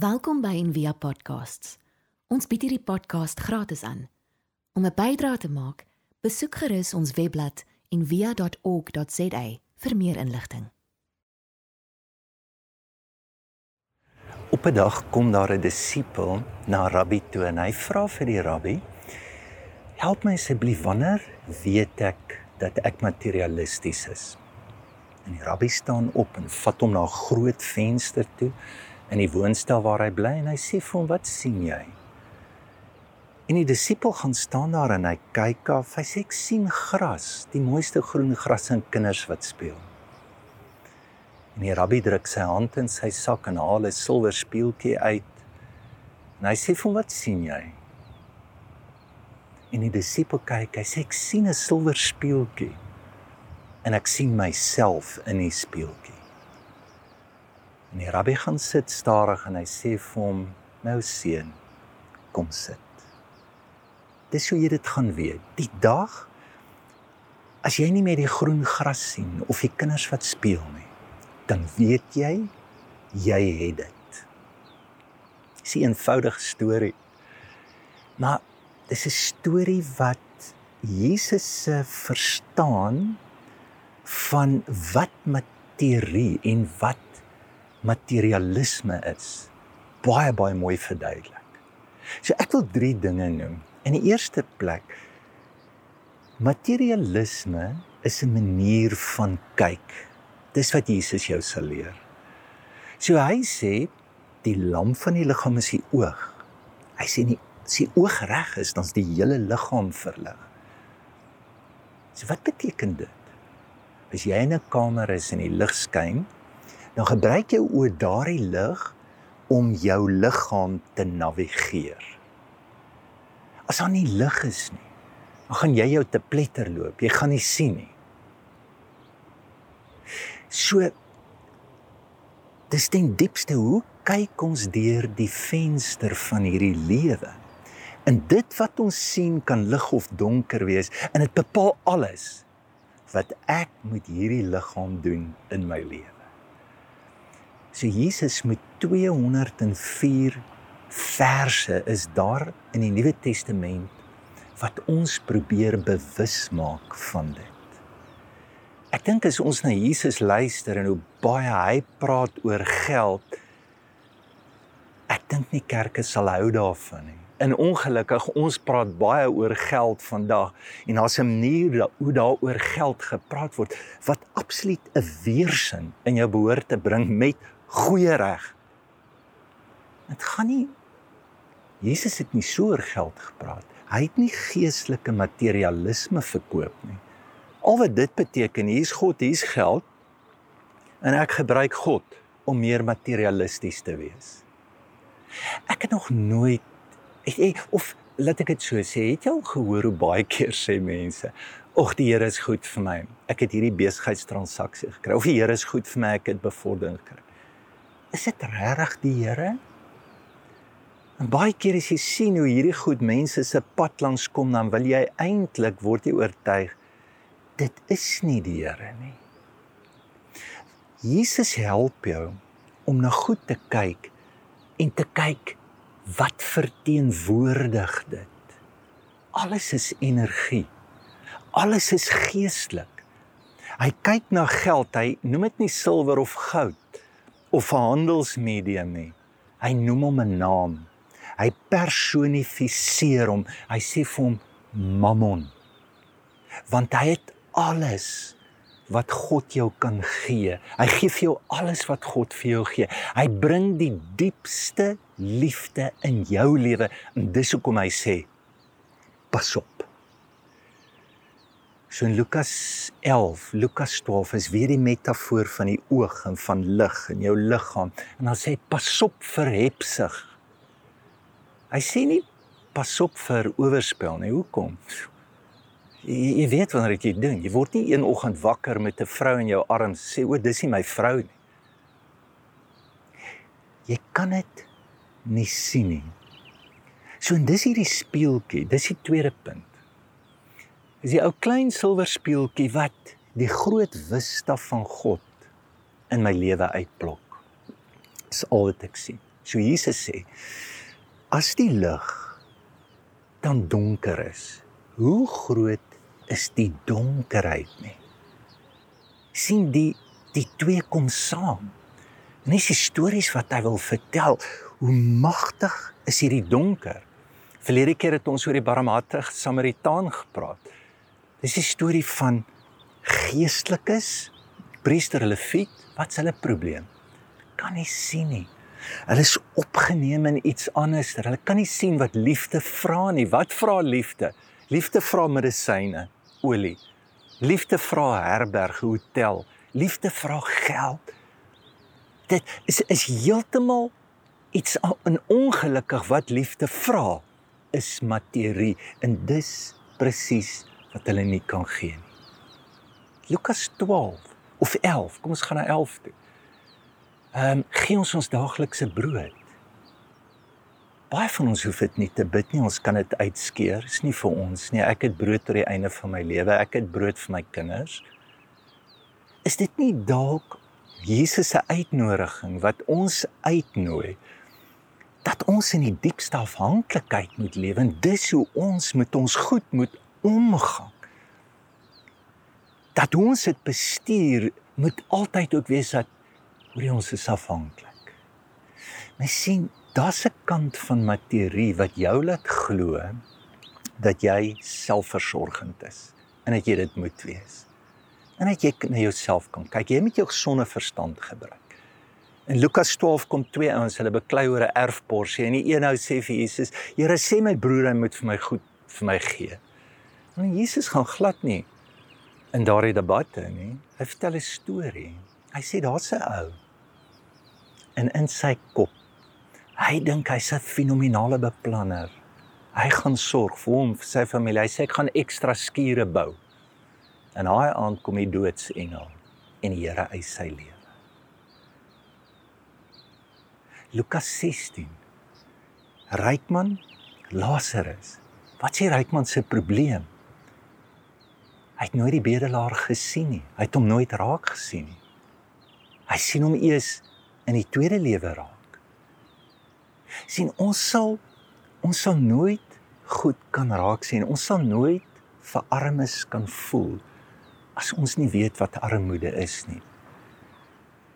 Welkom by Envia Podcasts. Ons bied hierdie podcast gratis aan. Om 'n bydrae te maak, besoek gerus ons webblad en via.org.za vir meer inligting. Op 'n dag kom daar 'n disipel na Rabbi toe en hy vra vir die Rabbi: "Help my asseblief, wanneer weet ek dat ek materialisties is?" En die Rabbi staan op en vat hom na 'n groot venster toe in die woonstel waar hy bly en hy sê vir hom: "Wat sien jy?" En die disipel gaan staan daar en hy kyk af. Hy sê ek sien gras, die mooiste groen gras en kinders wat speel. En die rabbi druk sy hand in sy sak en haal 'n silwer speeltjie uit. En hy sê vir hom wat sien jy? En die disipel kyk, hy sê ek sien 'n silwer speeltjie. En ek sien myself in die speeltjie. En die rabbi gaan sit stadig en hy sê vir hom: "Nou seun, kom sit." Dis hoe jy dit gaan weet. Die dag as jy nie meer die groen gras sien of die kinders wat speel nie, dan weet jy jy het dit. Dis 'n eenvoudige storie. Maar dis 'n storie wat Jesus se verstaan van wat materie en wat materialisme is baie baie mooi verduidelik. So ek wil drie dinge noem. In die eerste plek materialisme is 'n manier van kyk. Dis wat Jesus jou sal leer. So hy sê die lamp van die liggaam is die oog. Hy sê nie as die oog reg is, dan is die hele liggaam verlig. So wat beteken dit? As jy in 'n kamer is en die lig skyn, dan gebruik jou oë daardie lig om jou liggaam te navigeer as daar nie lig is nie, dan gaan jy jou te pletter loop. Jy gaan nie sien nie. So dis ten diepste hoe kyk ons deur die venster van hierdie lewe? En dit wat ons sien kan lig of donker wees en dit bepaal alles wat ek met hierdie liggaam doen in my lewe. So Jesus met 204 verse is daar in die Nuwe Testament wat ons probeer bewus maak van dit. Ek dink as ons na Jesus luister en hoe baie hy praat oor geld, ek dink nie kerke sal hou daarvan nie. En ongelukkig ons praat baie oor geld vandag en daar's 'n manier hoe daaroor geld gepraat word wat absoluut 'n weerstand in jou behoort te bring met goeie reg. Dit gaan nie Jesus het nie so oor geld gepraat. Hy het nie geestelike materialisme verkoop nie. Al wat dit beteken, hier's God, hier's geld en ek gebruik God om meer materialisties te wees. Ek het nog nooit of laat ek dit so sê, het jy al gehoor hoe baie keer sê mense, "Ag die Here is goed vir my. Ek het hierdie besigheidstransaksie gekry." Of die Here is goed vir my, ek het bevordering gekry. Is dit regtig die Here? En baie keer as jy sien hoe hierdie goed mense se pad langs kom, dan wil jy eintlik word jy oortuig dit is nie die Here nie. Jesus help jou om na goed te kyk en te kyk wat verteenwoordig dit. Alles is energie. Alles is geestelik. Hy kyk na geld, hy noem dit nie silwer of goud of 'n handelsmedium nie. Hy noem hom 'n naam hy personifiseer hom. Hy sê vir hom Mammon. Want hy het alles wat God jou kan gee. Hy gee vir jou alles wat God vir jou gee. Hy bring die diepste liefde in jou lewe en dis hoekom hy sê pas op. So in Lukas 11, Lukas 12 is weer die metafoor van die oog en van lig in jou liggaam. En dan sê pas op vir hepsig. Hy sê nie pas op vir oorspel nie. Hoekom? Jy, weet wanneer jy dit doen. Jy word nie een oggend wakker met 'n vrou in jou arms sê o, dis nie my vrou nie. Jy kan dit nie sien nie. So en dis hierdie speeltjie, dis die tweede punt. Is die ou klein silwer speeltjie wat die groot wisstaf van God in my lewe uitplok. Dis al wat ek sien. So Jesus sê, as die lig dan donker is, hoe groot is die donkerheid nie? sien die die twee kom saam. En dis stories wat hy wil vertel. Hoe magtig is hierdie donker? Verlede keer het ons oor die barmhartige Samaritaan gepraat. Dis 'n storie van geestelikes, priester Lewiet, wat's hulle probleem? Kan nie sien nie. Hulle is opgeneem in iets anders. Hulle kan nie sien wat liefde vra nie. Wat vra liefde? Liefde vra medisyne, olie. Liefde vra herberg, hotel. Liefde vra geld. Dit is is heeltemal iets in ongelukkig wat liefde vra is materie en dis presies wat hulle nie kan gee nie. Lukas 12 of 11, kom ons gaan na 11 toe. Ehm um, gee ons ons daaglikse brood. Baie van ons hoef dit nie te bid nie, ons kan dit uitskeer. Dis nie vir ons nie. Ek het brood tot die einde van my lewe. Ek het brood vir my kinders. Is dit nie dalk Jesus se uitnodiging wat ons uitnooi dat ons in die diepste afhanklikheid moet lewe en dis hoe ons met ons goed moet omgaan. Dat ons dit bestuur moet altyd ook wees dat oor ons is afhanklik. Mens sien daar's 'n kant van materie wat jou laat glo dat jy selfversorgend is en dat jy dit moet wees. En dat jy na jouself kan kyk. Jy moet jou gesonde verstand gebruik. In Lukas 12 kom twee ouens, hulle beklei oor 'n erfporsie en die een ou sê vir Jesus: "Here, sê my broer hy moet vir my goed vir my gee." En Jesus gaan glad nie in daardie debatte nie. Hy vertel 'n storie. Hy sê daar's 'n ou en in sy kop hy dink hy's 'n fenominale beplanner. Hy gaan sorg vir hom, vir sy familie. Hy sê ek gaan ekstra skure bou. En daai aand kom die doodsengel en die Here eis sy lewe. Lukas 16. Rykman Lazarus. Wat sê Rykman se probleem? Hy het nooit die bedelaar gesien nie. Hy het hom nooit raak gesien nie. Hy sien hom eers in die tweede lewe raak. sien ons sal ons sal nooit goed kan raak sien. Ons sal nooit vir armes kan voel as ons nie weet wat armoede is nie.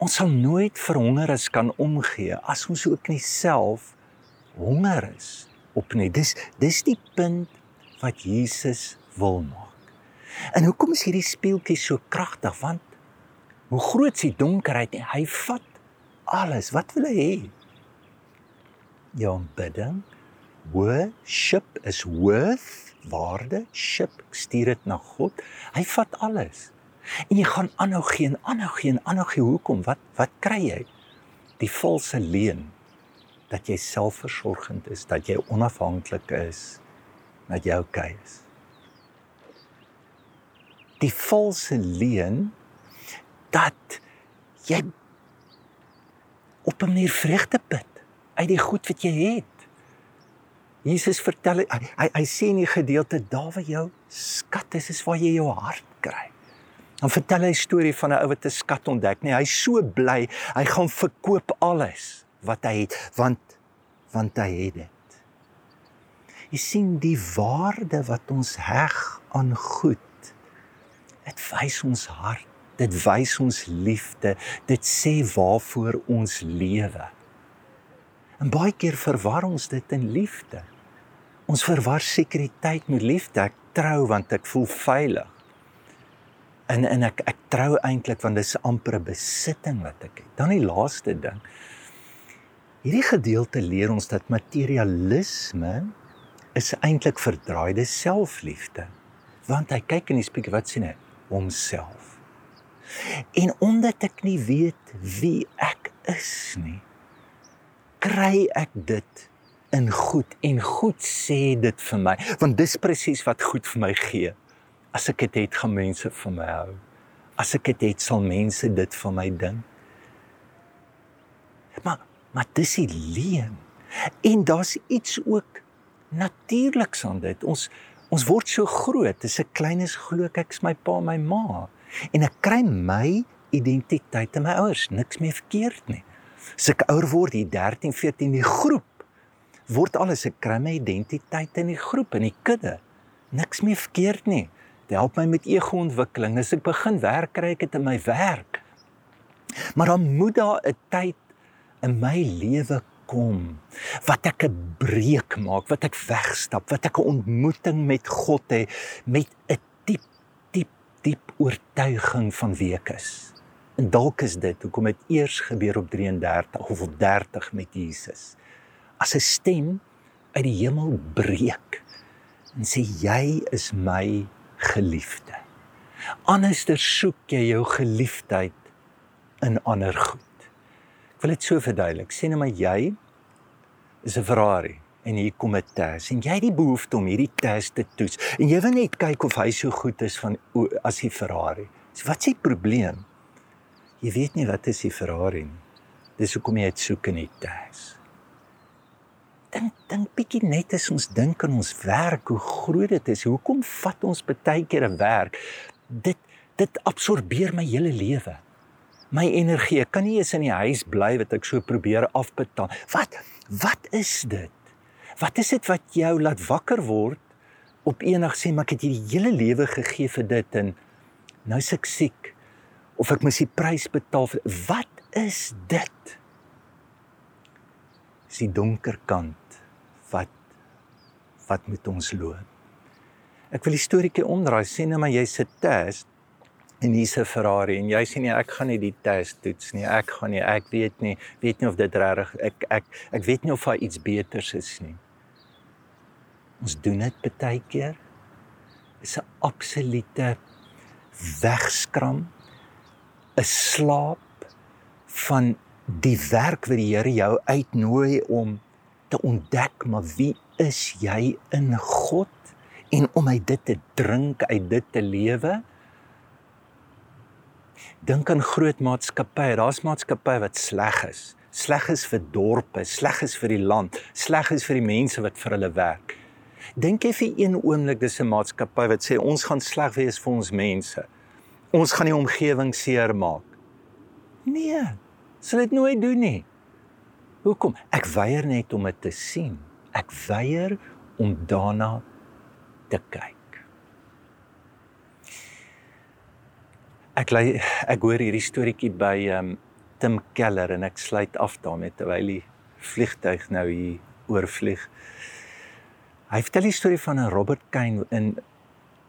Ons sal nooit vir hongeres kan omgee as ons ook nie self honger is op nie. Dis dis die punt wat Jesus wil maak. En hoekom is hierdie speeltjie so kragtig? Want hoe groot is die donkerheid nie? Hy vat alles. Wat wil hy hê? Jou aanbidding, worship is worth, waarde, ship, stuur dit na God. Hy vat alles. En jy gaan aanhou gee en aanhou gee en aanhou gee. Hoekom? Wat wat kry jy? Die valse leuen dat jy selfversorgend is, dat jy onafhanklik is, dat jy okay is. Die valse leuen dat jy op 'n manier vreugde put uit die goed wat jy het. Jesus vertel hy hy, hy sê in die gedeelte daar waar jou skat is, is waar jy jou hart kry. Dan vertel hy 'n storie van 'n ou wat 'n skat ontdek, nee, hy's so bly, hy gaan verkoop alles wat hy het want want hy het dit. Jy sien die waarde wat ons heg aan goed. Dit wys ons hart Dit wys ons liefde. Dit sê waarvoor ons lewe. En baie keer verwar ons dit in liefde. Ons verwar sekuriteit met liefde. Ek trou want ek voel veilig. En en ek ek trou eintlik want dis amper 'n besitting wat ek het. Dan die laaste ding. Hierdie gedeelte leer ons dat materialisme is eintlik verdraaide selfliefde. Want hy kyk in die spieël wat sien hy? Homself. En omdat ek nie weet wie ek is nie, kry ek dit in goed en goed sê dit vir my, want dis presies wat goed vir my gee. As ek dit het, gaan mense vir my hou. As ek dit het, sal mense dit vir my dink. Maar maar dis die leuen. En daar's iets ook natuurliks aan dit. Ons ons word so groot. Dis 'n kleines glo ek ek's my pa, my ma en ek kry my identiteit in my ouers, niks meer verkeerd nie. As ek ouer word, hier 13, 14 die groep word alles 'n kry my identiteit in die groep in die kudde. Niks meer verkeerd nie. Dit help my met ego-ontwikkeling. As ek begin werk kry ek dit in my werk. Maar dan moet daar 'n tyd in my lewe kom wat ek 'n breek maak, wat ek wegstap, wat ek 'n ontmoeting met God het met 'n diep diep diep oortuiging van wie ek is. En dalk is dit hoekom dit eers gebeur op 33 of op 30 met Jesus. As 'n stem uit die hemel breek en sê jy is my geliefde. Anderster soek jy jou geliefdheid in ander goed. Ek wil dit so verduidelik. Sê net maar jy is 'n Ferrari en hier kom 'n test en jy het die behoefte om hierdie test te toets en jy wil net kyk of hy so goed is van as die Ferrari. So wat is die probleem? Jy weet nie wat is die Ferrari nie. Dis hoekom jy dit soek in die test. Dink dink bietjie net as ons dink aan ons werk, hoe groot dit is. Hoekom vat ons baie keer 'n werk? Dit dit absorbeer my hele lewe my energie. Ek kan nie eens in die huis bly wat ek so probeer afbetaal. Wat wat is dit? Wat is dit wat jou laat wakker word op eendag sê maar ek het hierdie hele lewe gegee vir dit en nou is ek siek of ek moet die prys betaal vir wat is dit? Is die donker kant wat wat moet ons loop? Ek wil die storieetjie omdraai. Sê nou maar jy sit test en hier's 'n Ferrari en jy sê nee ek gaan nie die test toets nie. Ek gaan nie ek weet nie weet nie of dit reg ek ek ek weet nie of daar iets beters is nie. Ons doen dit baie keer. Is 'n absolute wegskram 'n slaap van die werk wat die Here jou uitnooi om te ontdek maar wie is jy in God? En om uit dit te drink uit dit te lewe Dink aan groot maatskappye. Daar's maatskappye wat sleg is. Sleg is vir dorpe, sleg is vir die land, sleg is vir die mense wat vir hulle werk. Dink jy vir een oomblik dis 'n maatskappy wat sê ons gaan sleg wees vir ons mense. Ons gaan die omgewing seermaak. Nee, sal dit nooit doen nie. Hoekom? Ek weier net om dit te sien. Ek weier om daarna te kyk. Ek lei ek hoor hierdie storieetjie by um Tim Keller en ek sluit af daarmee terwyl die vliegtyg nou hier oorvlieg. Hy vertel die storie van 'n Robert Kane in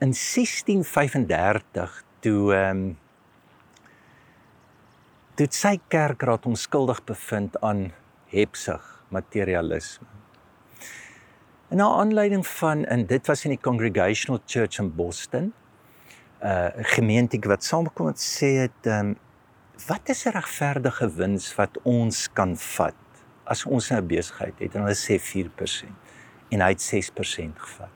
in 1635 toe um toe sy kerkraad onskuldig bevind aan hebsug materialisme. En na aanleiding van en dit was in die Congregational Church in Boston uh gemeente wat saamkom en sê het um, wat is 'n regverdige wins wat ons kan vat as ons nou besigheid het en hulle sê 4% en hy het 6% gevat.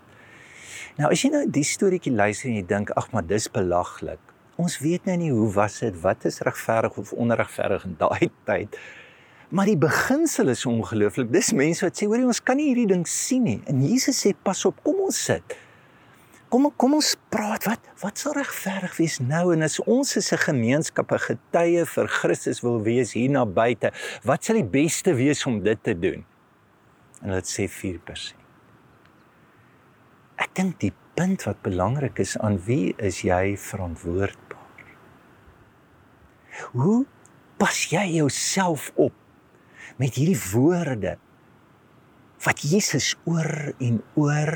Nou as jy nou die storieetjie luister en jy dink ag maar dis belaglik. Ons weet nou nie hoe was dit wat is regverdig of onregverdig in daai tyd. Maar die beginsel is ongelooflik. Dis mense wat sê hoor jy ons kan nie hierdie ding sien nie. En Jesus sê pas op, kom ons sit kom kom ons praat wat wat sal regverdig wees nou? En as ons as 'n gemeenskap 'n getuie vir Christus wil wees hier na buite wat sal die beste wees om dit te doen? En dit sê 4% ek dink die punt wat belangrik is aan wie is jy verantwoordbaar? Hoe pas jy jouself op met hierdie woorde wat Jesus oor en oor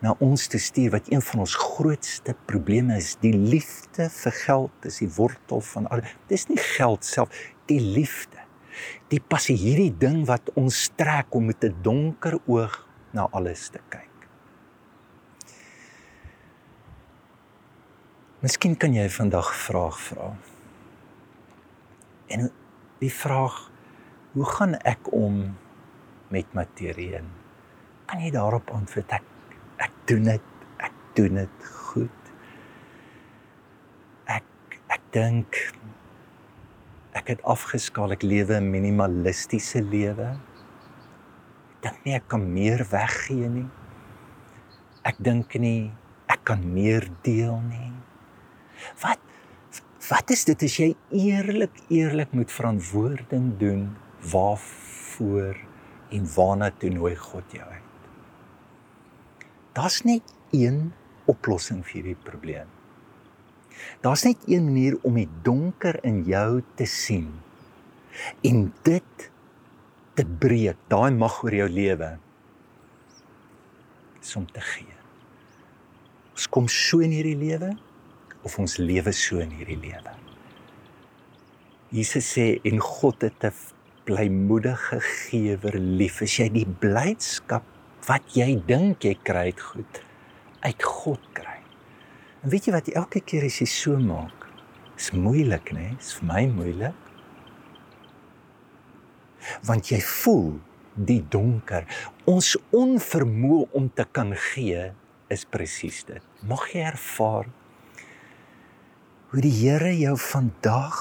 na ons te stuur wat een van ons grootste probleme is. Die liefde vir geld is die wortel van al. Dis nie geld self, die liefde. Die passie hierdie ding wat ons trek om met 'n donker oog na alles te kyk. Miskien kan jy vandag vraag vra. En die vraag, hoe gaan ek om met materie? Kan jy daarop antwoord? Ek ek doen dit ek doen dit goed. Ek ek dink ek het afgeskaal ek lewe 'n minimalistiese lewe. Ek dink nie ek kan meer weggee nie. Ek dink nie ek kan meer deel nie. Wat wat is dit as jy eerlik eerlik moet verantwoording doen waarvoor en waarna toe nooi God jou uit? Daar's net een oplossing vir hierdie probleem. Daar's net een manier om die donker in jou te sien en dit te breek, daai mag oor jou lewe. Om te gee. Ons kom so in hierdie lewe of ons lewe so in hierdie lewe. Jesus sê en God het 'n blymoedige gewer lief. As jy die blydskap wat jy dink jy kry goed uit God kry. En weet jy wat elke keer as jy so maak, is moeilik, né? Is vir my moeilik. Want jy voel die donker. Ons onvermoë om te kan gee is presies dit. Mag jy ervaar hoe die Here jou vandag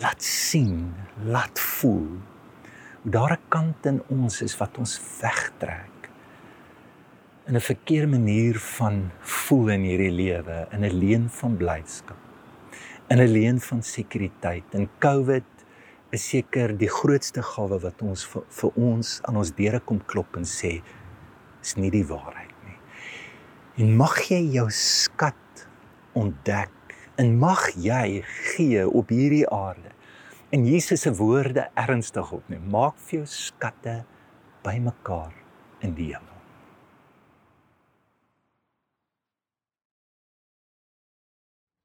laat sien, laat voel. Hoe daar 'n kant in ons is wat ons wegtrek. In 'n verkeerde manier van voel in hierdie lewe, in 'n leuen van blydskap. In 'n leuen van sekuriteit. En COVID is seker die grootste gawe wat ons vir, vir ons aan ons deure kom klop en sê is nie die waarheid nie. En mag jy jou skat ontdek en mag jy gee op hierdie aarde en Jesus se woorde ernstig opneem. Maak vir jou skatte bymekaar in die hemel.